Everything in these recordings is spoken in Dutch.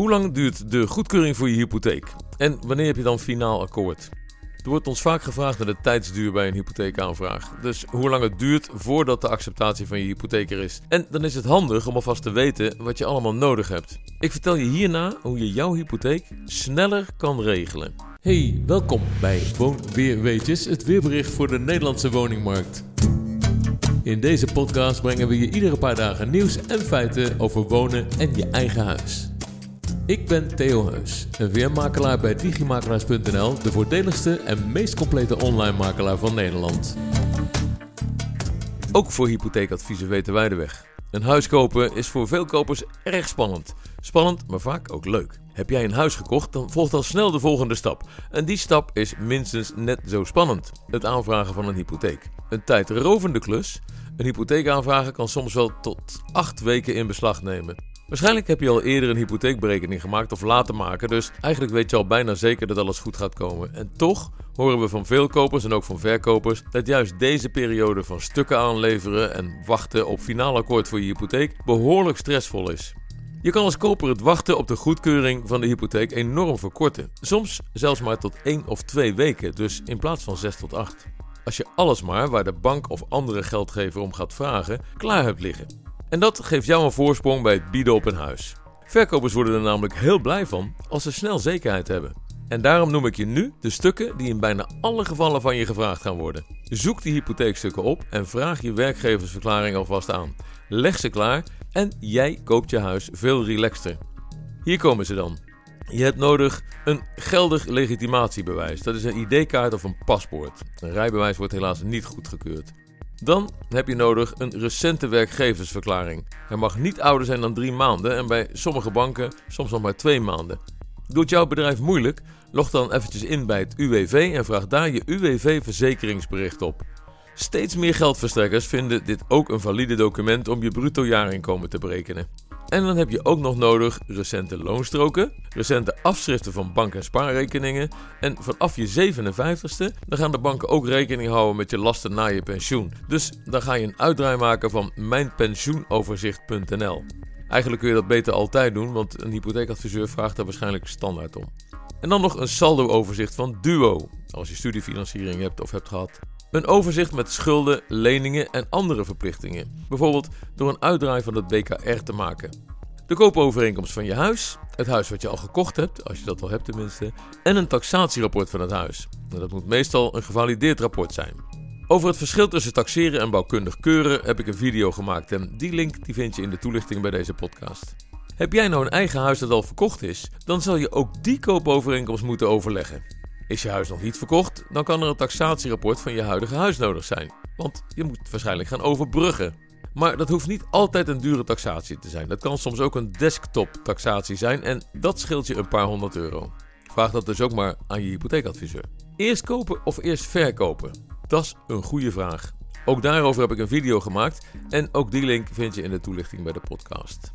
Hoe lang duurt de goedkeuring voor je hypotheek? En wanneer heb je dan finaal akkoord? Er wordt ons vaak gevraagd naar de tijdsduur bij een hypotheekaanvraag. Dus hoe lang het duurt voordat de acceptatie van je hypotheek er is. En dan is het handig om alvast te weten wat je allemaal nodig hebt. Ik vertel je hierna hoe je jouw hypotheek sneller kan regelen. Hey, welkom bij Woonweerweetjes, het weerbericht voor de Nederlandse woningmarkt. In deze podcast brengen we je iedere paar dagen nieuws en feiten over wonen en je eigen huis. Ik ben Theo Heus, een weermakelaar bij digimakelaars.nl, de voordeligste en meest complete online makelaar van Nederland. Ook voor hypotheekadviezen weten wij de weg. Een huis kopen is voor veel kopers erg spannend. Spannend, maar vaak ook leuk. Heb jij een huis gekocht, dan volgt al snel de volgende stap. En die stap is minstens net zo spannend: het aanvragen van een hypotheek. Een tijdrovende klus. Een hypotheek aanvragen kan soms wel tot 8 weken in beslag nemen. Waarschijnlijk heb je al eerder een hypotheekberekening gemaakt of laten maken, dus eigenlijk weet je al bijna zeker dat alles goed gaat komen. En toch horen we van veel kopers en ook van verkopers dat juist deze periode van stukken aanleveren en wachten op finaal akkoord voor je hypotheek behoorlijk stressvol is. Je kan als koper het wachten op de goedkeuring van de hypotheek enorm verkorten. Soms zelfs maar tot 1 of 2 weken, dus in plaats van 6 tot 8. Als je alles maar waar de bank of andere geldgever om gaat vragen, klaar hebt liggen. En dat geeft jou een voorsprong bij het bieden op een huis. Verkopers worden er namelijk heel blij van als ze snel zekerheid hebben. En daarom noem ik je nu de stukken die in bijna alle gevallen van je gevraagd gaan worden. Zoek die hypotheekstukken op en vraag je werkgeversverklaring alvast aan. Leg ze klaar en jij koopt je huis veel relaxter. Hier komen ze dan. Je hebt nodig een geldig legitimatiebewijs. Dat is een ID-kaart of een paspoort. Een rijbewijs wordt helaas niet goedgekeurd. Dan heb je nodig een recente werkgeversverklaring. Hij mag niet ouder zijn dan drie maanden en bij sommige banken soms nog maar twee maanden. Doet jouw bedrijf moeilijk? Log dan eventjes in bij het UWV en vraag daar je UWV-verzekeringsbericht op. Steeds meer geldverstrekkers vinden dit ook een valide document om je bruto jaarinkomen te berekenen. En dan heb je ook nog nodig recente loonstroken, recente afschriften van bank- en spaarrekeningen. En vanaf je 57ste dan gaan de banken ook rekening houden met je lasten na je pensioen. Dus dan ga je een uitdraai maken van mijnpensioenoverzicht.nl. Eigenlijk kun je dat beter altijd doen, want een hypotheekadviseur vraagt daar waarschijnlijk standaard om. En dan nog een saldo-overzicht van Duo, als je studiefinanciering hebt of hebt gehad. Een overzicht met schulden, leningen en andere verplichtingen. Bijvoorbeeld door een uitdraai van het BKR te maken. De koopovereenkomst van je huis, het huis wat je al gekocht hebt, als je dat al hebt tenminste, en een taxatierapport van het huis. Nou, dat moet meestal een gevalideerd rapport zijn. Over het verschil tussen taxeren en bouwkundig keuren heb ik een video gemaakt en die link die vind je in de toelichting bij deze podcast. Heb jij nou een eigen huis dat al verkocht is, dan zal je ook die koopovereenkomst moeten overleggen. Is je huis nog niet verkocht, dan kan er een taxatierapport van je huidige huis nodig zijn. Want je moet waarschijnlijk gaan overbruggen. Maar dat hoeft niet altijd een dure taxatie te zijn. Dat kan soms ook een desktop taxatie zijn en dat scheelt je een paar honderd euro. Vraag dat dus ook maar aan je hypotheekadviseur. Eerst kopen of eerst verkopen? Dat is een goede vraag. Ook daarover heb ik een video gemaakt en ook die link vind je in de toelichting bij de podcast.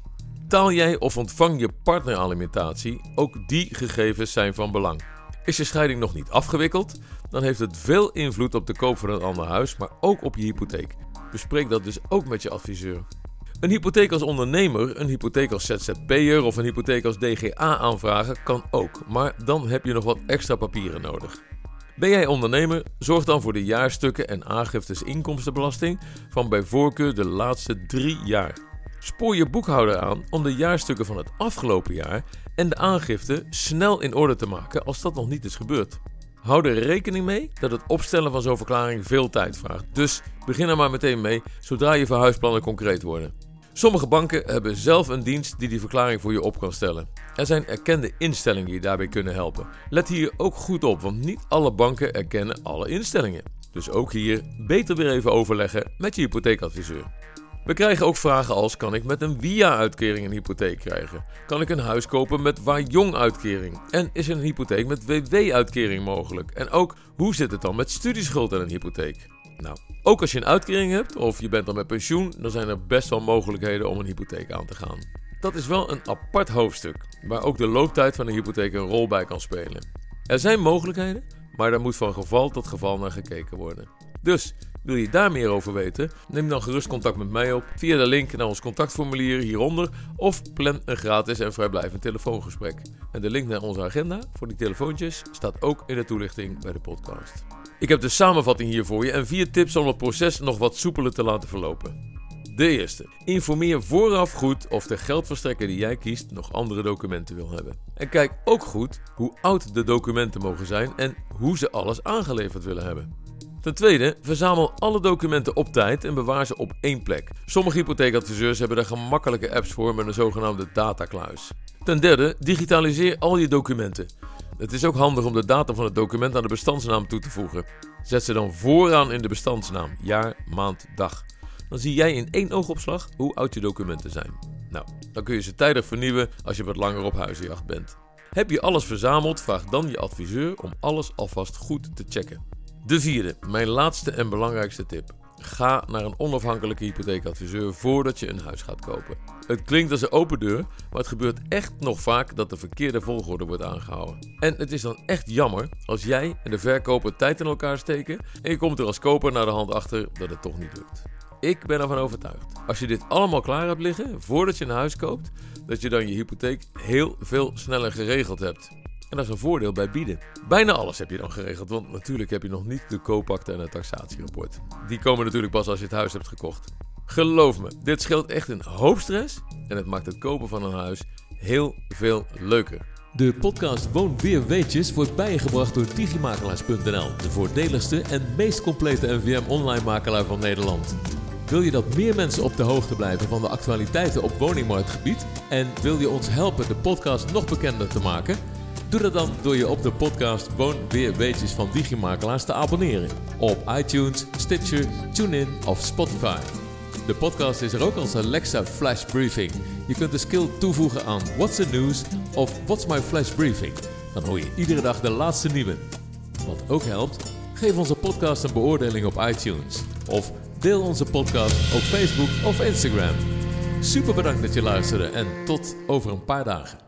Taal jij of ontvang je partneralimentatie? Ook die gegevens zijn van belang. Is je scheiding nog niet afgewikkeld, dan heeft het veel invloed op de koop van een ander huis, maar ook op je hypotheek. Bespreek dat dus ook met je adviseur. Een hypotheek als ondernemer, een hypotheek als ZZP'er of een hypotheek als DGA aanvragen kan ook, maar dan heb je nog wat extra papieren nodig. Ben jij ondernemer? Zorg dan voor de jaarstukken en aangiftes inkomstenbelasting van bij voorkeur de laatste drie jaar. Spoor je boekhouder aan om de jaarstukken van het afgelopen jaar en de aangifte snel in orde te maken als dat nog niet is gebeurd. Hou er rekening mee dat het opstellen van zo'n verklaring veel tijd vraagt. Dus begin er maar meteen mee zodra je verhuisplannen concreet worden. Sommige banken hebben zelf een dienst die die verklaring voor je op kan stellen. Er zijn erkende instellingen die daarbij kunnen helpen. Let hier ook goed op, want niet alle banken erkennen alle instellingen. Dus ook hier beter weer even overleggen met je hypotheekadviseur. We krijgen ook vragen als: kan ik met een WIA-uitkering een hypotheek krijgen? Kan ik een huis kopen met Wajong-uitkering? En is een hypotheek met WW-uitkering mogelijk? En ook hoe zit het dan met studieschuld en een hypotheek? Nou, ook als je een uitkering hebt of je bent dan met pensioen, dan zijn er best wel mogelijkheden om een hypotheek aan te gaan. Dat is wel een apart hoofdstuk, waar ook de looptijd van een hypotheek een rol bij kan spelen. Er zijn mogelijkheden, maar daar moet van geval tot geval naar gekeken worden. Dus Wil je daar meer over weten? Neem dan gerust contact met mij op via de link naar ons contactformulier hieronder of plan een gratis en vrijblijvend telefoongesprek. En de link naar onze agenda voor die telefoontjes staat ook in de toelichting bij de podcast. Ik heb de samenvatting hier voor je en vier tips om het proces nog wat soepeler te laten verlopen. De eerste. Informeer vooraf goed of de geldverstrekker die jij kiest nog andere documenten wil hebben. En kijk ook goed hoe oud de documenten mogen zijn en hoe ze alles aangeleverd willen hebben. Ten tweede, verzamel alle documenten op tijd en bewaar ze op één plek. Sommige hypotheekadviseurs hebben daar gemakkelijke apps voor met een zogenaamde datakluis. Ten derde, digitaliseer al je documenten. Het is ook handig om de datum van het document aan de bestandsnaam toe te voegen. Zet ze dan vooraan in de bestandsnaam, jaar, maand, dag. Dan zie jij in één oogopslag hoe oud je documenten zijn. Nou, dan kun je ze tijdig vernieuwen als je wat langer op huizenjacht bent. Heb je alles verzameld, vraag dan je adviseur om alles alvast goed te checken. De vierde, mijn laatste en belangrijkste tip. Ga naar een onafhankelijke hypotheekadviseur voordat je een huis gaat kopen. Het klinkt als een open deur, maar het gebeurt echt nog vaak dat de verkeerde volgorde wordt aangehouden. En het is dan echt jammer als jij en de verkoper tijd in elkaar steken en je komt er als koper naar de hand achter dat het toch niet lukt. Ik ben ervan overtuigd. Als je dit allemaal klaar hebt liggen voordat je een huis koopt, dat je dan je hypotheek heel veel sneller geregeld hebt. En dat is een voordeel bij bieden. Bijna alles heb je dan geregeld, want natuurlijk heb je nog niet de koopakte en het taxatierapport. Die komen natuurlijk pas als je het huis hebt gekocht. Geloof me, dit scheelt echt een hoop stress en het maakt het kopen van een huis heel veel leuker. De podcast Woon Weer Weetjes wordt bijgebracht door Digimakelaars.nl, de voordeligste en meest complete NVM online makelaar van Nederland. Wil je dat meer mensen op de hoogte blijven van de actualiteiten op woningmarktgebied en wil je ons helpen de podcast nog bekender te maken? Doe dat dan door je op de podcast Woon Weer Weetjes van Digimakelaars te abonneren op iTunes, Stitcher, TuneIn of Spotify. De podcast is er ook als Alexa Flash Briefing. Je kunt de skill toevoegen aan What's the News of What's My Flash Briefing. Dan hoor je iedere dag de laatste nieuwe. Wat ook helpt, geef onze podcast een beoordeling op iTunes. Of deel onze podcast op Facebook of Instagram. Super bedankt dat je luisterde en tot over een paar dagen.